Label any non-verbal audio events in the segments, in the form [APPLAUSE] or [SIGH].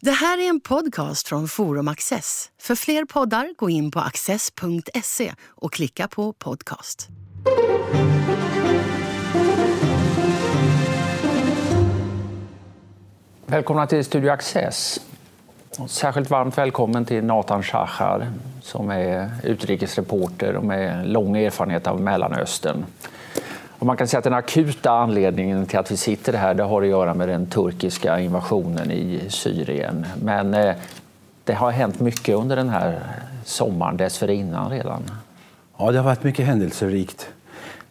Det här är en podcast från Forum Access. För fler poddar, gå in på access.se och klicka på podcast. Välkomna till Studio Access. Särskilt varmt välkommen till Nathan Shachar som är utrikesreporter och med lång erfarenhet av Mellanöstern. Och man kan säga att den akuta anledningen till att vi sitter här det har att göra med den turkiska invasionen i Syrien. Men eh, det har hänt mycket under den här sommaren dessförinnan redan. Ja, det har varit mycket händelserikt.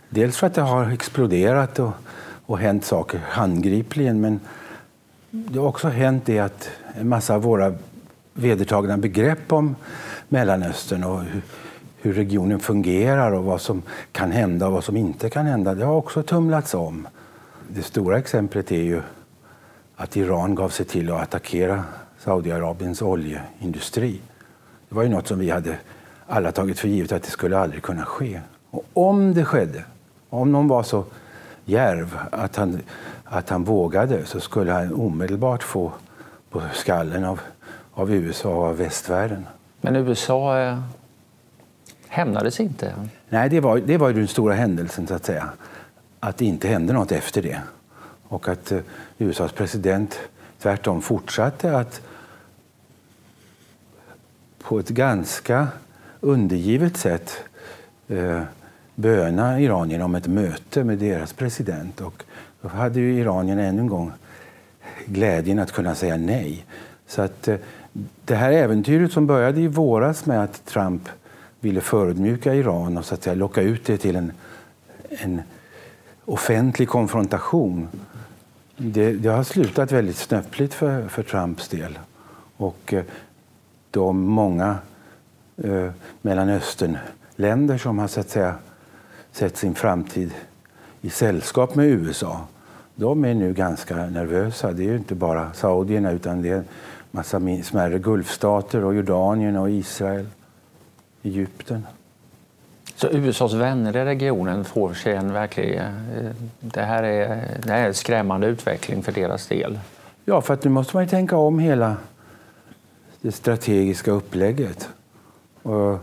Dels för att det har exploderat och, och hänt saker handgripligen men det har också hänt det att en massa av våra vedertagna begrepp om Mellanöstern och hur, regionen fungerar och vad som kan hända och vad som inte kan hända, det har också tumlats om. Det stora exemplet är ju att Iran gav sig till att attackera Saudiarabiens oljeindustri. Det var ju något som vi hade alla tagit för givet att det skulle aldrig kunna ske. Och om det skedde, om någon var så järv att han, att han vågade så skulle han omedelbart få på skallen av, av USA och av västvärlden. Men USA hämnades inte? Nej, det var, det var ju den stora händelsen, så att säga. Att det inte hände något efter det. Och att eh, USAs president tvärtom fortsatte att på ett ganska undergivet sätt eh, böna Iranien om ett möte med deras president. Och då hade ju Iranien ännu en gång glädjen att kunna säga nej. Så att eh, det här äventyret som började i våras med att Trump ville förödmjuka Iran och så att säga, locka ut det till en, en offentlig konfrontation. Det, det, har slutat väldigt snöpligt för, för Trumps del. Och eh, de många eh, Mellanösternländer som har så att säga, sett sin framtid i sällskap med USA, de är nu ganska nervösa. Det är ju inte bara saudierna utan det är en massa smärre gulfstater och Jordanien och Israel. Egypten. Så USAs vänner i regionen får sig en verklig... Eh, det här är, det här är en skrämmande utveckling för deras del. Ja, för att nu måste man ju tänka om hela det strategiska upplägget. Och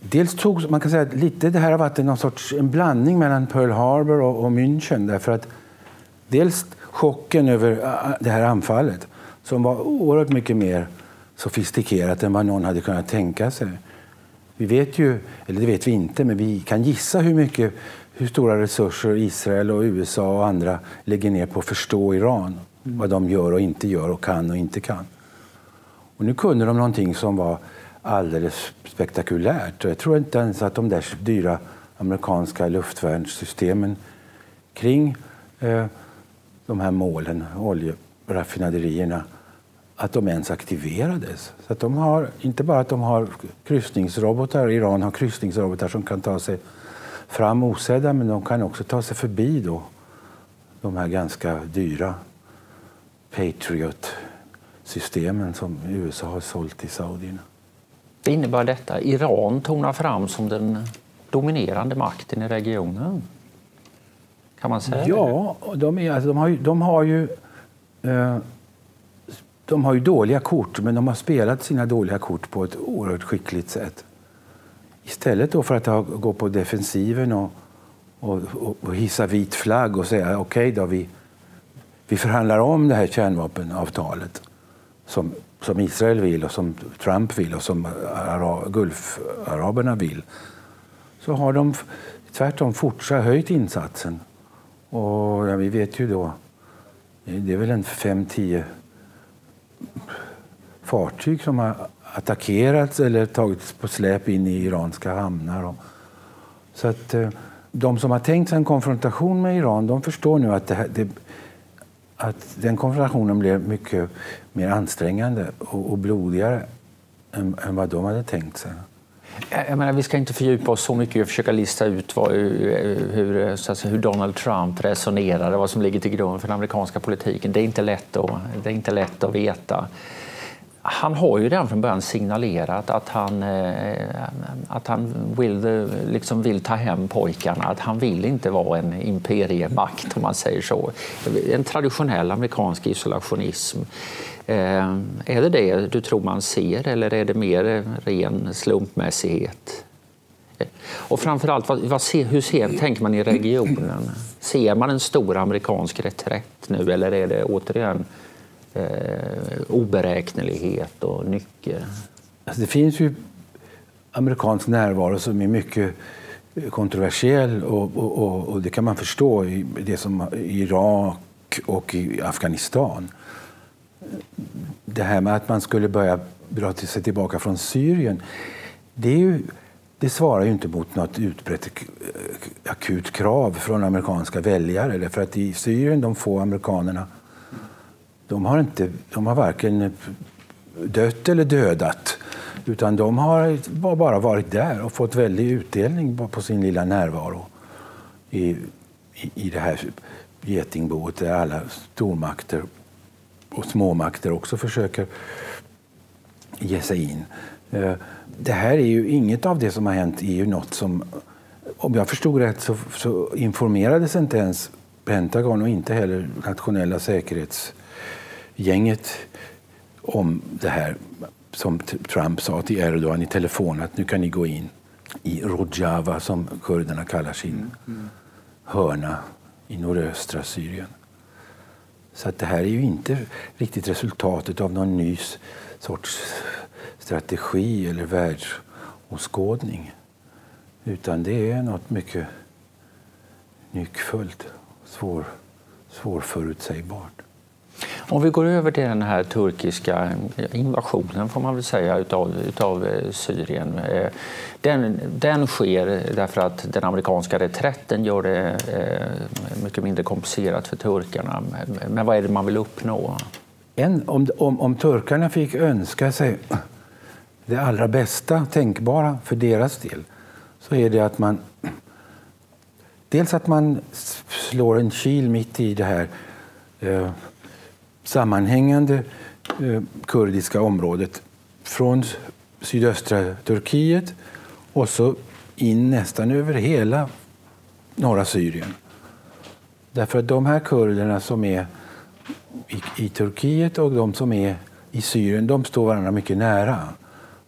dels tog, man kan säga att lite det här har varit någon sorts en blandning mellan Pearl Harbor och, och München. Därför att dels chocken över äh, det här anfallet som var oerhört mycket mer sofistikerat än vad någon hade kunnat tänka sig. Vi vet ju, eller det vet vi inte, men vi kan gissa hur mycket hur stora resurser Israel och USA och andra lägger ner på att förstå Iran. Vad de gör och inte gör och kan och inte kan. Och nu kunde de någonting som var alldeles spektakulärt. Och jag tror inte ens att de där dyra amerikanska luftvärnssystemen kring eh, de här målen, oljeraffinaderierna, att de ens aktiverades. Så de har, inte bara att de har kryssningsrobotar, Iran har kryssningsrobotar som kan ta sig fram osedda, men de kan också ta sig förbi då, de här ganska dyra Patriot-systemen som USA har sålt till saudierna. Det innebär detta? Iran tonar fram som den dominerande makten i regionen? Kan man säga Ja, de, är, alltså, de har ju, de har ju eh, de har ju dåliga kort, men de har spelat sina dåliga kort på ett oerhört skickligt sätt. Istället då för att gå på defensiven och, och, och hissa vit flagg och säga okej okay vi, vi förhandlar om det här kärnvapenavtalet som, som Israel vill och som Trump vill och som Gulfaraberna vill så har de tvärtom fortsatt höjt insatsen. Och ja, vi vet ju då, det är väl en 5-10 fartyg som har attackerats eller tagits på släp in i iranska hamnar. Så att eh, de som har tänkt sig en konfrontation med Iran de förstår nu att, det, här, det, att den konfrontationen blev mycket mer ansträngande och, och blodigare än, än, vad de hade tänkt sig. Jag menar, vi ska inte fördjupa oss så mycket och försöka lista ut vad, hur, säga, hur, Donald Trump resonerade, vad som ligger till grund för den amerikanska politiken. Det är inte lätt att, det är inte lätt att veta han har ju redan från början signalerat att han, eh, att han vill, liksom vill ta hem pojkarna. Att han vill inte vara en imperiemakt, om man säger så. En traditionell amerikansk isolationism. Eh, är det det du tror man ser eller är det mer ren slumpmässighet? Och framförallt, vad, vad ser, hur ser, tänker man i regionen? Ser man en stor amerikansk reträtt nu eller är det återigen eh, oberäknelighet och nyckel? Alltså det finns ju amerikansk närvaro som är mycket kontroversiell och, och, och, och det kan man förstå i det som i Irak och i Afghanistan. Det här med att man skulle börja dra sig tillbaka från Syrien, det, ju, det svarar ju inte mot något utbrett eh, akut krav från amerikanska väljare. Därför att i Syrien, de få amerikanerna de har, inte, de har varken dött eller dödat. Utan de har bara varit där och fått väldig utdelning på sin lilla närvaro i, i, i det här getingboet där alla stormakter och småmakter också försöker ge sig in. Eh, det här är ju inget av det som har hänt är ju något som, om jag förstod rätt så, så informerades inte ens Pentagon och inte heller nationella säkerhets gänget om det här som Trump sa till Erdogan i telefon att nu kan ni gå in i Rojava som kurderna kallar sin hörna i nordöstra Syrien. Så att det här är ju inte riktigt resultatet av någon ny sorts strategi eller världsåskådning. Utan det är något mycket nyckfullt, svår, svårförutsägbart. Om vi går över till den här turkiska invasionen får man väl säga utav, utav eh, Syrien. Eh, den, den sker därför att den amerikanska reträtten gör det eh, mycket mindre komplicerat för turkarna. Men vad är det man vill uppnå? En, om, om, om turkarna fick önska sig det allra bästa tänkbara för deras del så är det att man dels att man slår en kil mitt i det här sammanhängande eh, kurdiska området från sydöstra Turkiet och så in nästan över hela norra Syrien. Därför att de här kurderna som är i, i Turkiet och de som är i Syrien, de står varandra mycket nära.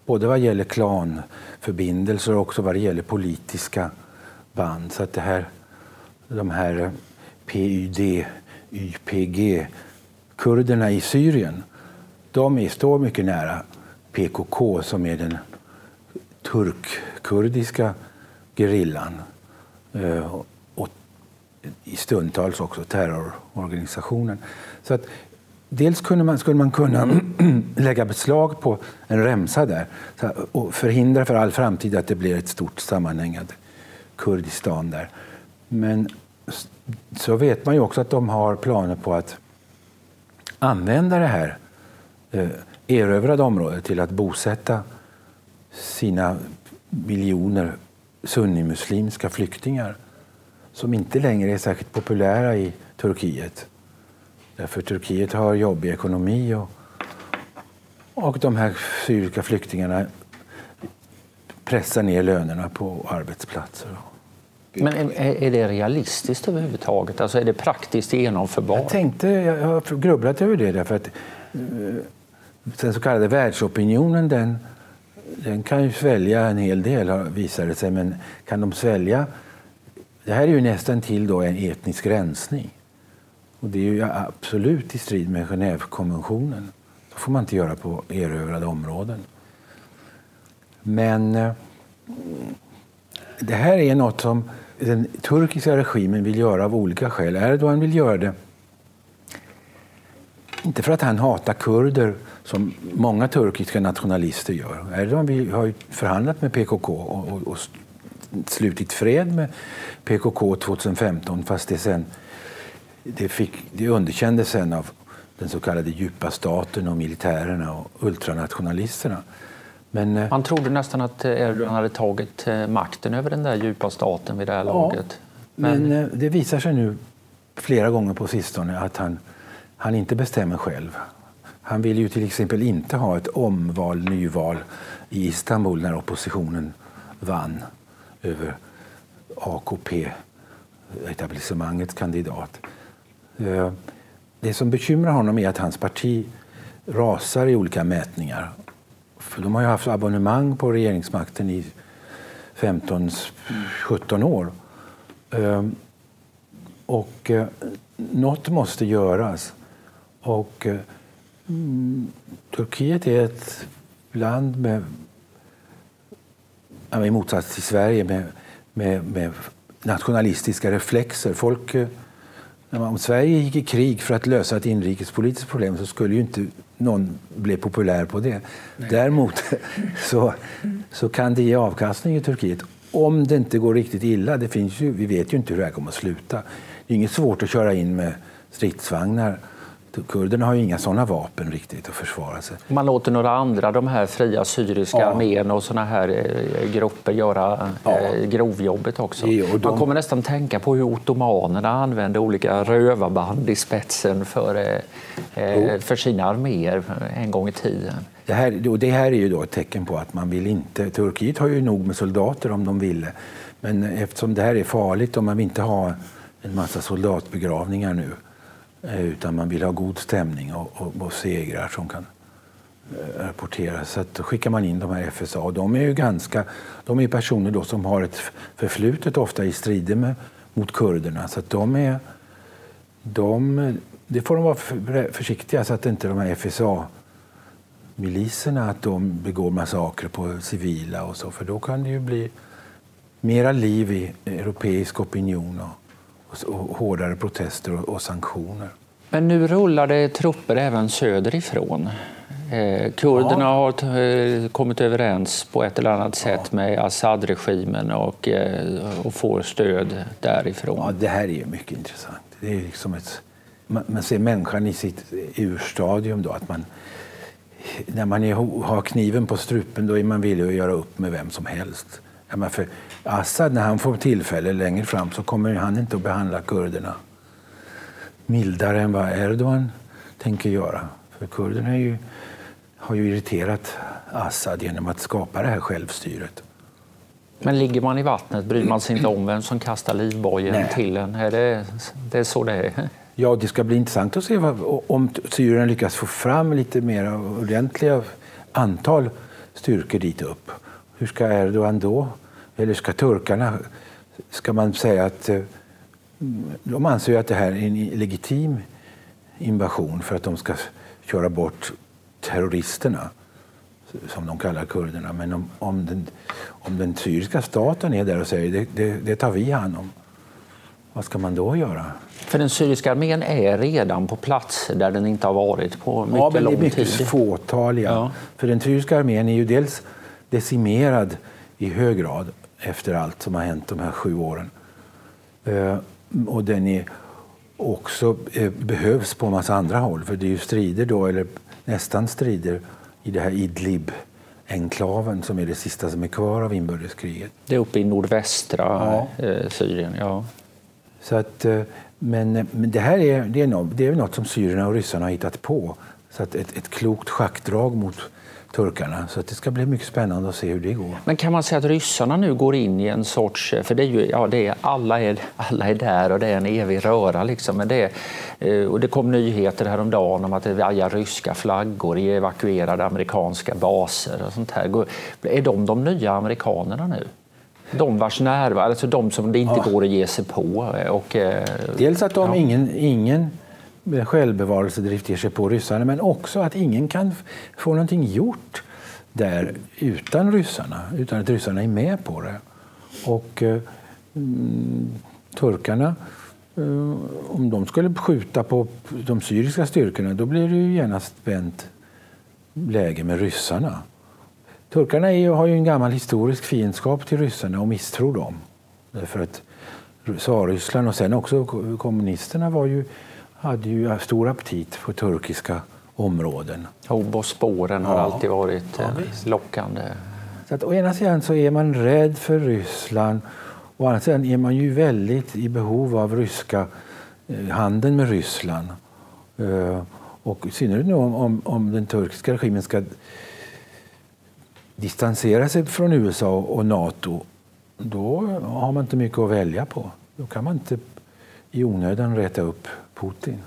Både vad gäller klanförbindelser och också vad det gäller politiska band. Så att det här, de här PYD, YPG kurderna i Syrien, de står mycket nära PKK som är den turkkurdiska gerillan. Eh, och i stundtals också terrororganisationen. Så att dels kunde man, skulle man kunna [CLEARS THROAT] lägga beslag på en remsa där och förhindra för all framtid att det blir ett stort sammanhängande Kurdistan där. Men så vet man ju också att de har planer på att använda det här eh, erövrade området till att bosätta sina miljoner sunnimuslimska flyktingar som inte längre är särskilt populära i Turkiet. Därför Turkiet har jobbig ekonomi och, och de här syriska flyktingarna pressar ner lönerna på arbetsplatser. Men är, är det realistiskt överhuvudtaget? Alltså är det praktiskt genomförbart? Jag tänkte, jag har grubblat över det därför att eh, den så kallade världsopinionen den, den kan ju svälja en hel del visar det sig, men kan de svälja det här är ju nästan till då en etnisk rensning. Och det är ju absolut i strid med Genèvekonventionen. Det får man inte göra på erövrade områden. Men eh, det här är något som den turkiska regimen vill göra av olika skäl. Erdogan vill göra det inte för att han hatar kurder som många turkiska nationalister gör. Erdogan vill, har förhandlat med PKK och, och, och, slutit fred med PKK 2015 fast det, sen, det, fick, det underkändes sen av den så kallade djupa staten och militärerna och ultranationalisterna. Men, eh, Man trodde nästan att Erdogan hade tagit eh, makten över den där djupa staten vid det här ja, laget. Men... men eh, det visar sig nu flera gånger på sistone att han, han inte bestämmer själv. Han vill ju till exempel inte ha ett omval, nyval i Istanbul när oppositionen vann över AKP, etablissemangets kandidat. Eh, det som bekymrar honom är att hans parti rasar i olika mätningar. För de har ju haft abonnemang på regeringsmakten i 15-17 år. Ehm, och eh, något måste göras. Och eh, mm, Turkiet är ett land med, i motsats till Sverige, med, med, med nationalistiska reflexer. Folk, eh, om Sverige gick i krig för att lösa ett inrikespolitiskt problem så skulle ju inte någon bli populär på det. Nej. Däremot [LAUGHS] så, så kan det ge avkastning i Turkiet om det inte går riktigt illa. Det finns ju, vi vet ju inte hur det här kommer att sluta. Det är inget svårt att köra in med stridsvagnar Kurderna har ju inga sådana vapen riktigt att försvara sig. Man låter några andra, de här fria syriska ja. armén och såna här eh, grupper göra ja. Eh, grovjobbet också. Jo, de... Man kommer nästan tänka på hur ottomanerna använde olika rövarband i spetsen för, eh, för sina arméer en gång i tiden. Det här, det här är ju då ett tecken på att man vill inte... Turkiet har ju nog med soldater om de ville. Men eftersom det här är farligt och man vill inte ha en massa soldatbegravningar nu Eh, Eh, utan man vill ha god stämning och, och, och segrar som kan eh, rapporteras. Så då skickar man in de här FSA. Och de är ju ganska, de är personer då som har ett förflutet ofta i strider med, mot kurderna. Så de är, de, det får de vara försiktiga så att inte de här FSA miliserna att de begår massakrer på civila och så, för då kan det ju bli mera liv i europeisk opinion och, och hårdare protester och sanktioner. Men nu rullar det trupper även söderifrån. Eh, kurderna ja. har eh, kommit överens på ett eller annat sätt ja. med Assad-regimen och, eh, och får stöd därifrån. Ja, det här är mycket intressant. Det är liksom ett, man, man ser människan i sitt urstadium. Då, att man, när man är, har kniven på strupen då är man villig att göra upp med vem som helst. Ja, för Assad, när han får tillfälle längre fram så kommer han inte att behandla kurderna mildare än vad Erdogan tänker göra. För kurderna ju, har ju irriterat Assad genom att skapa det här självstyret. Men ligger man i vattnet bryr man sig inte om vem som kastar livbojen till en? Är det, det är så det är? Ja, det ska bli intressant att se vad, om Syrien lyckas få fram lite mer ordentliga antal styrkor dit upp. Hur ska Erdogan då eller ska turkarna, ska man säga att eh, de anser att det här är en legitim invasion för att de ska köra bort terroristerna, som de kallar kurderna. Men om, om, den, om den syriska staten är där och säger det, det, det tar vi hand om, vad ska man då göra? För den syriska armén är redan på plats där den inte har varit på mycket ja, men lång tid. Det är mycket fåtaliga. Ja. För den syriska armén är ju dels decimerad i hög grad efter allt som har hänt de här sju åren. Eh, och den är också eh, behövs på en massa andra håll. För det är ju strider då, eller nästan strider, i det här Idlib-enklaven som är det sista som är kvar av inbördeskriget. Det är uppe i nordvästra ja. Eh, Syrien, ja. Så att, men, men det här är, det är, något, det är något som syrierna och ryssarna har hittat på. Så att ett, ett klokt schackdrag mot turkarna. Så det ska bli mycket spännande att se hur det går. Men kan man säga att ryssarna nu går in i en sorts... För det är ju, ja, det är, alla, är, alla är där och det är en evig röra. Liksom. Men det, är, och det kom nyheter häromdagen om att det vajar ryska flaggor i evakuerade amerikanska baser. och sånt här. Är de de nya amerikanerna nu? De vars närvaro, alltså de som det inte ja. går att ge sig på. Och, eh, Dels att de ja. ingen, ingen självbevarelsedrift ger sig på ryssarna men också att ingen kan få någonting gjort där utan ryssarna, utan att ryssarna är med på det. Och eh, mm, turkarna, eh, om de skulle skjuta på de syriska styrkorna då blir det ju genast vänt läge med ryssarna. Turkarna är, har ju en gammal historisk fiendskap till ryssarna och misstror dem. Därför att Tsarryssland och sen också kommunisterna var ju hade ju stor aptit på turkiska områden. Och spåren har ja. alltid varit ja, eh, lockande. Så att, å ena sidan så är man rädd för Ryssland å andra sidan är man ju väldigt i behov av ryska eh, handeln med Ryssland. Uh, Och i synnerhet nu om, om, om den turkiska regimen ska distansera sig från USA och Nato, då har man inte mycket att välja på. Då kan man inte i onödan reta upp Putin.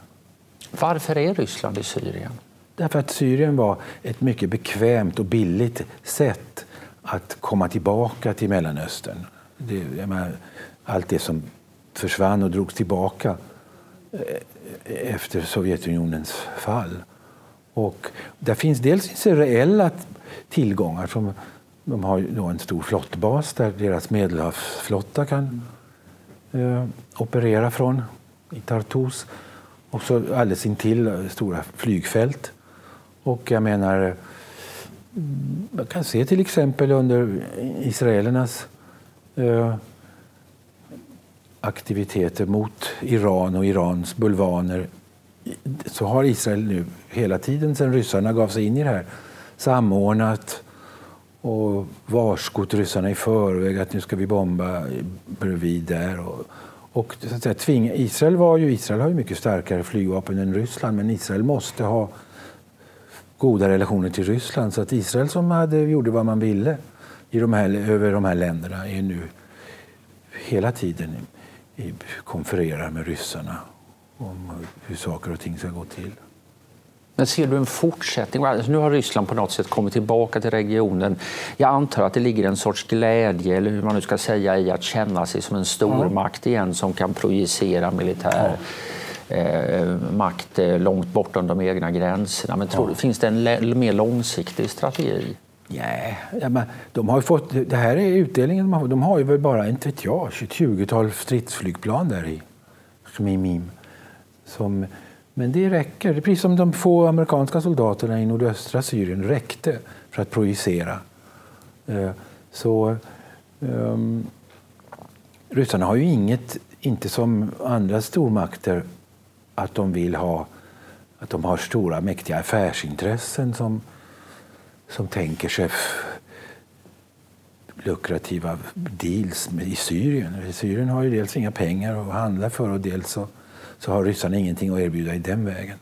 Varför är Ryssland i Syrien? Därför att Syrien var ett mycket bekvämt och billigt sätt att komma tillbaka till Mellanöstern. Det, menar, allt det som försvann och drogs tillbaka eh, efter Sovjetunionens fall. Och där finns dels reella tillgångar. Som, de har då en stor flottbas där deras medelhavsflotta kan eh, operera från, i Tartus. Och så alldeles intill eh, stora flygfält. Och jag menar, mm, man kan se till exempel under israelernas eh, aktiviteter mot Iran och Irans bulvaner så har Israel nu hela tiden sedan ryssarna gav sig in i det här samordnat och varskott ryssarna i förväg att nu ska vi bomba bredvid där. Och, och så att säga, tvinga, Israel, var ju, Israel har ju mycket starkare flygvapen än Ryssland men Israel måste ha goda relationer till Ryssland. Så att Israel som hade, gjorde vad man ville i de här, över de här länderna är nu hela tiden konfererar med ryssarna om hur saker och ting ska gå till. Men ser du en fortsättning? Alltså nu har Ryssland på något sätt kommit tillbaka till regionen. Jag antar att det ligger en sorts glädje, eller hur man nu ska säga, i att känna sig som en stormakt igen som kan projicera militär eh, makt eh, långt bortom de egna gränserna. Men tror, ja. finns det en mer långsiktig strategi? Nej, ja, men de har fått, det här är utdelningen. De har, de har ju väl bara inte vet jag, 20-tal stridsflygplan där i Khmimim. Som, men det räcker. Precis som de få amerikanska soldaterna i nordöstra Syrien räckte för att projicera. Eh, så um, ryssarna har ju inget, inte som andra stormakter, att de vill ha att de har stora mäktiga affärsintressen som som tänker sig lukrativa deals i Syrien. Syrien har ju dels inga pengar att handla för och dels så, så har ryssarna ingenting att erbjuda i den vägen.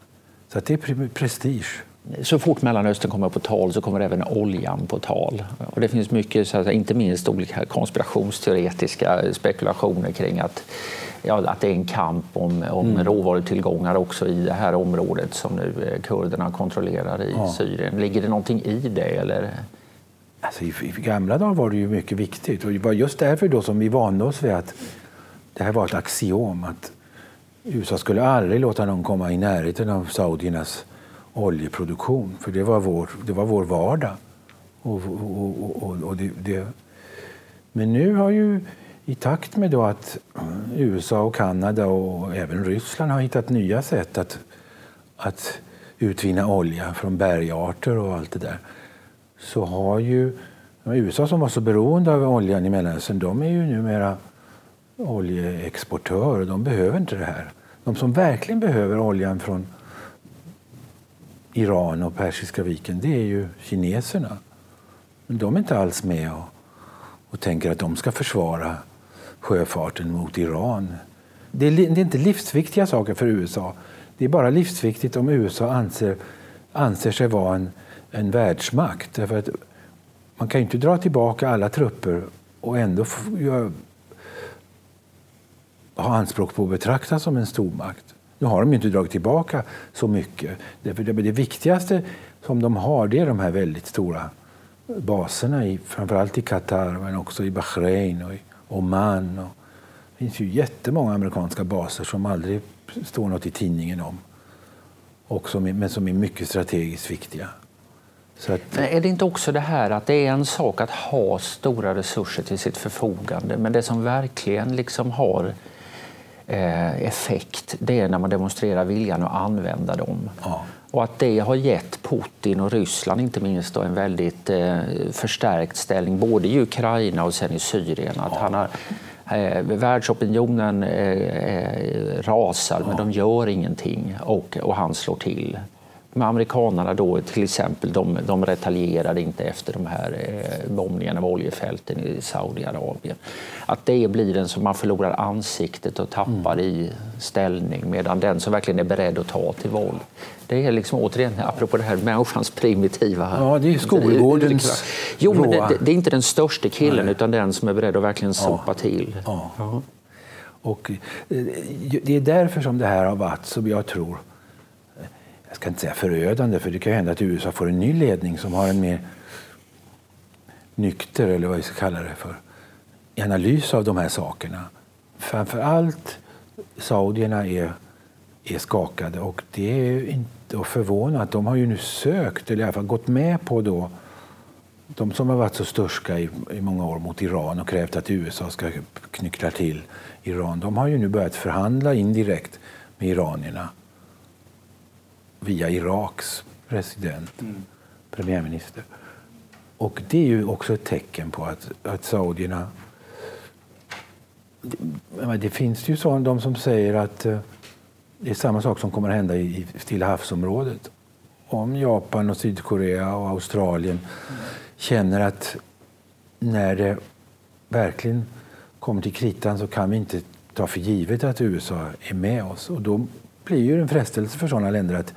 Så det är prestige. Så fort Mellanöstern kommer på tal så kommer även oljan på tal. Och det finns mycket, så att, inte minst olika konspirationsteoretiska spekulationer kring att, ja, att det är en kamp om, om mm. råvarutillgångar också i det här området som nu eh, kurderna kontrollerar i ja. Syrien. Ligger det någonting i det? Eller? Alltså, i, I gamla dagar var det ju mycket viktigt och det var just därför då som vi vande oss vid att det här var ett axiom att USA skulle aldrig låta någon komma i närheten av saudiernas oljeproduktion. För det var vår, det var vår vardag. Och, och, och, och det, det. Men nu har ju i takt med då att USA och Kanada och även Ryssland har hittat nya sätt att, att utvinna olja från bergarter och allt det där så har ju USA som var så beroende av oljan i Mellanöstern, de är ju numera oljeexportörer. De behöver inte det här. De som verkligen behöver oljan från Iran och Persiska viken, det är ju kineserna. Men de är inte alls med och, och tänker att de ska försvara sjöfarten mot Iran. Det är, det är, inte livsviktiga saker för USA. Det är bara livsviktigt om USA anser, anser sig vara en, en världsmakt. Därför att man kan ju inte dra tillbaka alla trupper och ändå göra ha anspråk på att betraktas som en stormakt. Nu har de inte dragit tillbaka så mycket. Det, det, det viktigaste som de har det är de här väldigt stora baserna, i, framförallt i Qatar men också i Bahrain och i Oman. Och det finns ju jättemånga amerikanska baser som aldrig står något i tidningen om. Och som är, men som är mycket strategiskt viktiga. Att... är det inte också det här att det är en sak att ha stora resurser till sitt förfogande men det som verkligen liksom har effekt det är när man demonstrerar viljan att använda dem. Ja. Och att det har gett Putin och Ryssland inte minst en väldigt eh, förstärkt ställning både i Ukraina och sen i Syrien. Att ja. han har, eh, världsopinionen eh, rasar men de gör ingenting och, och han slår till. Med amerikanerna då till exempel, de, de retaljerade inte efter de här eh, bombningarna av oljefälten i Saudiarabien. Att det blir den som man förlorar ansiktet och tappar mm. i ställning medan den som verkligen är beredd att ta till våld. Det är liksom återigen, apropå det här människans primitiva... Ja, det är skolgårdens Jo, men det, det, är inte den största killen Nej. utan den som är beredd att verkligen sopa ja. till. Ja. ja. Och eh, det är därför som det här har varit, som jag tror, jag ska inte säga förödande, för det kan hända att USA får en ny ledning som har en mer nykter, eller vad vi ska kalla det för, analys av de här sakerna. Framför allt saudierna är, är skakade och det är inte att förvåna. De har ju nu sökt, eller i alla fall gått med på då de som har varit så störska i, i många år mot Iran och krävt att USA ska knyckla till Iran, de har ju nu börjat förhandla indirekt med iranierna via Iraks president, mm. premiärminister. Och det är ju också ett tecken på att, att saudierna... Det, det finns ju så, de som säger att uh, det är samma sak som kommer att hända i, i Stilla havsområdet. Om Japan, och Sydkorea och Australien mm. känner att när det verkligen kommer till kritan så kan vi inte ta för givet att USA är med oss. Och då blir ju en frestelse för sådana länder att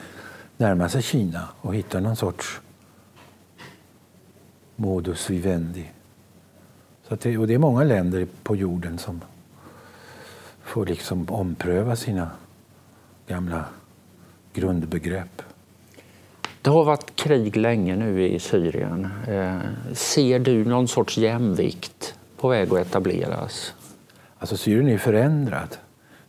närma sig Kina och hitta någon sorts modus vivendi. Så det, och det är många länder på jorden som får liksom ompröva sina gamla grundbegrepp. Det har varit krig länge nu i Syrien. Eh, ser du någon sorts jämvikt på väg att etableras? Alltså Syrien är förändrat.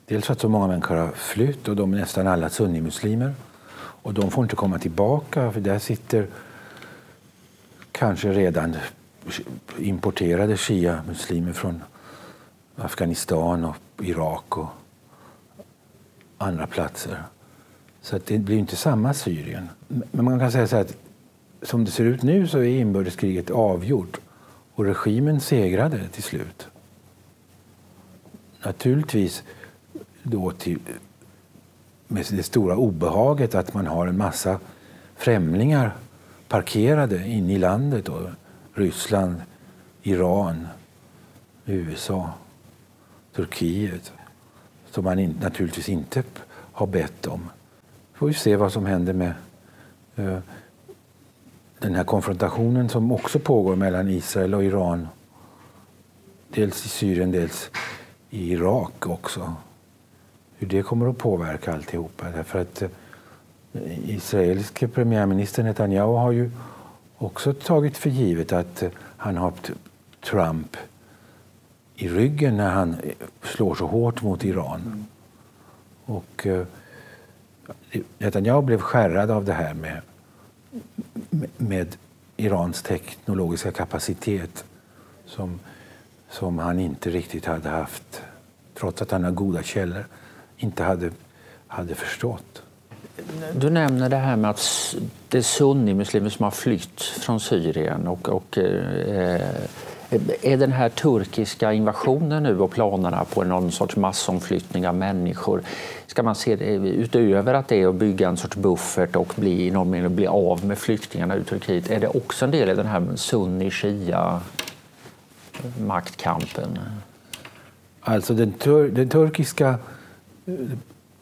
Dels för att så många människor har flytt och de är nästan alla sunnimuslimer. Och de får inte komma tillbaka för där sitter kanske redan importerade shia-muslimer från Afghanistan och Irak och andra platser. Så det blir inte samma Syrien. Men man kan säga så att som det ser ut nu så är inbördeskriget avgjort och regimen segrade till slut. Naturligtvis då till med det stora obehaget att man har en massa främlingar parkerade inne i landet. Då. Ryssland, Iran, USA, Turkiet som man in, naturligtvis inte har bett om. Vi får se vad som händer med uh, den här konfrontationen som också pågår mellan Israel och Iran. Dels i Syrien, dels i Irak också hur det kommer att påverka alltihopa. Därför att eh, israeliske premiärminister Netanyahu har ju också tagit för givet att eh, han har Trump i ryggen när han eh, slår så hårt mot Iran. Och Netanyahu blev skärrad av det här med, med Irans teknologiska kapacitet som, som han inte riktigt hade haft, trots att han har goda källor inte hade, hade förstått. Du nämner det här med att det är sunnimuslimer som har flytt från Syrien. Och, och eh, är den här turkiska invasionen nu och planerna på någon sorts massomflyttning av människor, ska man se det utöver att det är att bygga en sorts buffert och bli, någon mening, bli av med flyktingarna ur Turkiet, är det också en del i den här sunni-shia maktkampen? Alltså den, tur den turkiska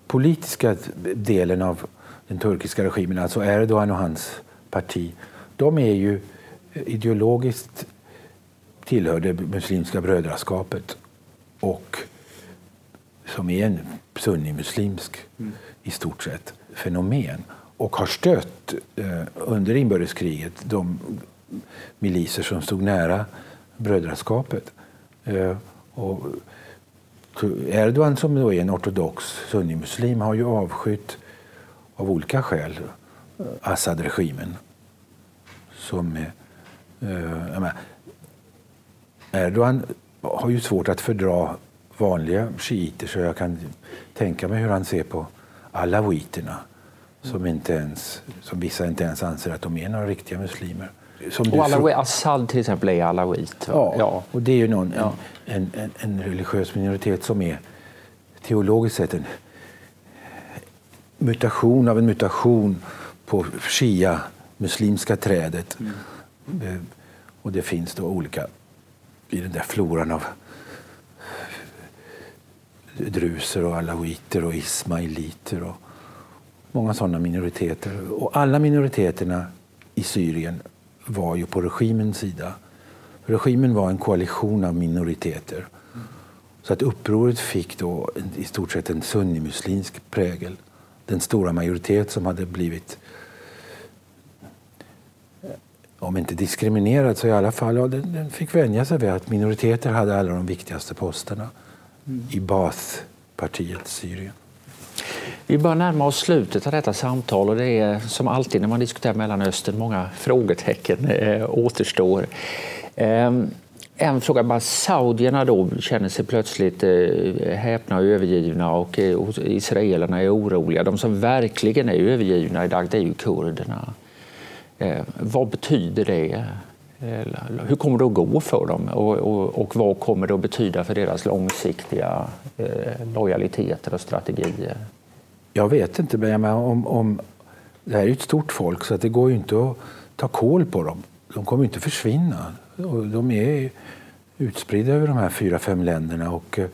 politiska delen av den turkiska regimen, alltså Erdogan och hans parti, de är ju ideologiskt tillhör det muslimska brödraskapet och som är en sunnimuslimsk mm. i stort sett fenomen och har stött eh, under inbördeskriget de miliser som stod nära brödraskapet. Eh, och Erdogan som då är en ortodox sunnimuslim har ju avskytt av olika skäl eh, Assad-regimen. Som, eh, Erdogan har ju svårt att fördra vanliga shiiter så jag kan tänka mig hur han ser på alawiterna som, inte ens, som vissa inte ens anser att de är några riktiga muslimer. Som och Alawi, Assad till exempel är alawit. Ja, ja, och det är ju någon, ja. en, en, en, religiös minoritet som är teologiskt sett en mutation av en mutation på shia-muslimska trädet. Mm. Och det finns då olika i den där floran av druser och alawiter och ismailiter och många sådana minoriteter. Och alla minoriteterna i Syrien var ju på regimens sida. Regimen var en koalition av minoriteter. Så att upproret fick då i stort sett en sunnimuslimsk prägel. Den stora majoritet som hade blivit om inte diskriminerad så i alla fall ja, den, den fick vänja sig vid att minoriteter hade alla de viktigaste posterna mm. i Baath-partiet Syrien. Vi börjar närma oss slutet av detta samtal och det är som alltid när man diskuterar Mellanöstern många frågetecken eh, återstår. Eh, en fråga bara. Saudierna då känner sig plötsligt eh, häpna och övergivna och eh, israelerna är oroliga. De som verkligen är övergivna idag det är ju kurderna. Ehm, vad betyder det? Hur kommer det att gå för dem och, och, och vad kommer det att betyda för deras långsiktiga eh, lojaliteter och strategier? Jag vet inte, men om, om, det här är ett stort folk så att det går ju inte att ta koll på dem. De kommer inte att försvinna. De är utspridda över de här fyra, fem länderna och eh,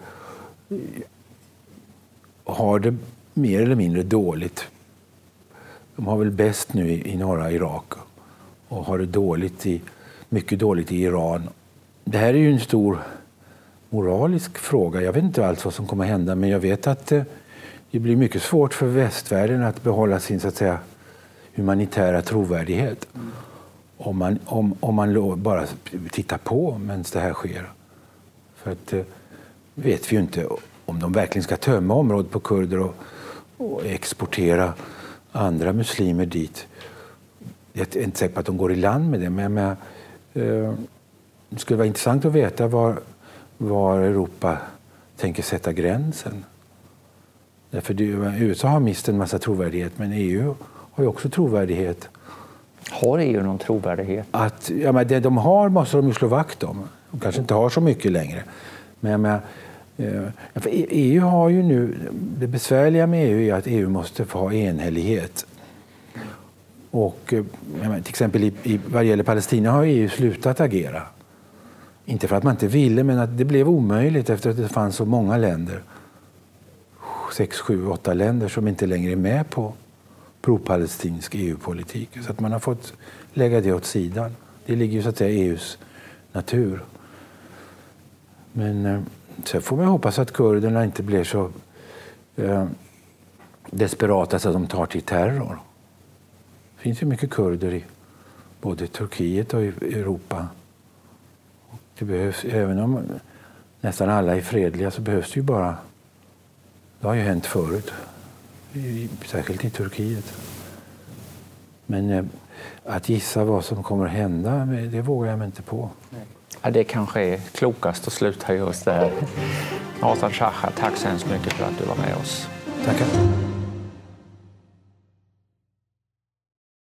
har det mer eller mindre dåligt. De har väl bäst nu i, i norra Irak och har det dåligt i, mycket dåligt i Iran. Det här är ju en stor moralisk fråga. Jag vet inte alls vad som kommer att hända men jag vet att eh, det blir mycket svårt för västvärlden att behålla sin så att säga, humanitära trovärdighet. Mm. Om man, om, om man bara tittar på medan det här sker. För att eh, vet vi ju inte om de verkligen ska tömma området på kurder och, och exportera andra muslimer dit. Jag är inte säker på att de går i land med det, men men eh, det skulle vara intressant att veta var, var Europa tänker sätta gränsen. Därför det, USA har mist en massa trovärdighet, men EU har ju också trovärdighet. Har EU någon trovärdighet? Att, ja, men det de har måste de ju slå vakt om. De kanske inte har så mycket längre. Men, men eh, för EU har ju nu, det besvärliga med EU är att EU måste få ha enhällighet. Och, eh, till exempel i, i, vad gäller Palestina har EU slutat agera. Inte för att man inte ville, men att det blev omöjligt efter att det fanns så många länder sex, sju, åtta länder som inte längre är med på pro-palestinsk EU-politik. Så att man har fått lägga det åt sidan. Det ligger ju så att säga i EUs natur. Men eh, så får man hoppas att kurderna inte blir så eh, desperata så att de tar till terror. Det finns ju mycket kurder i både Turkiet och i Europa. Det behövs, även om nästan alla är fredliga så behövs det ju bara det har ju hänt förut, särskilt i Turkiet. Men eh, att gissa vad som kommer att hända, det vågar jag mig inte på. Ja, det kanske är klokast att sluta just där. Nathan Shahar, tack så hemskt mycket för att du var med oss. Tackar.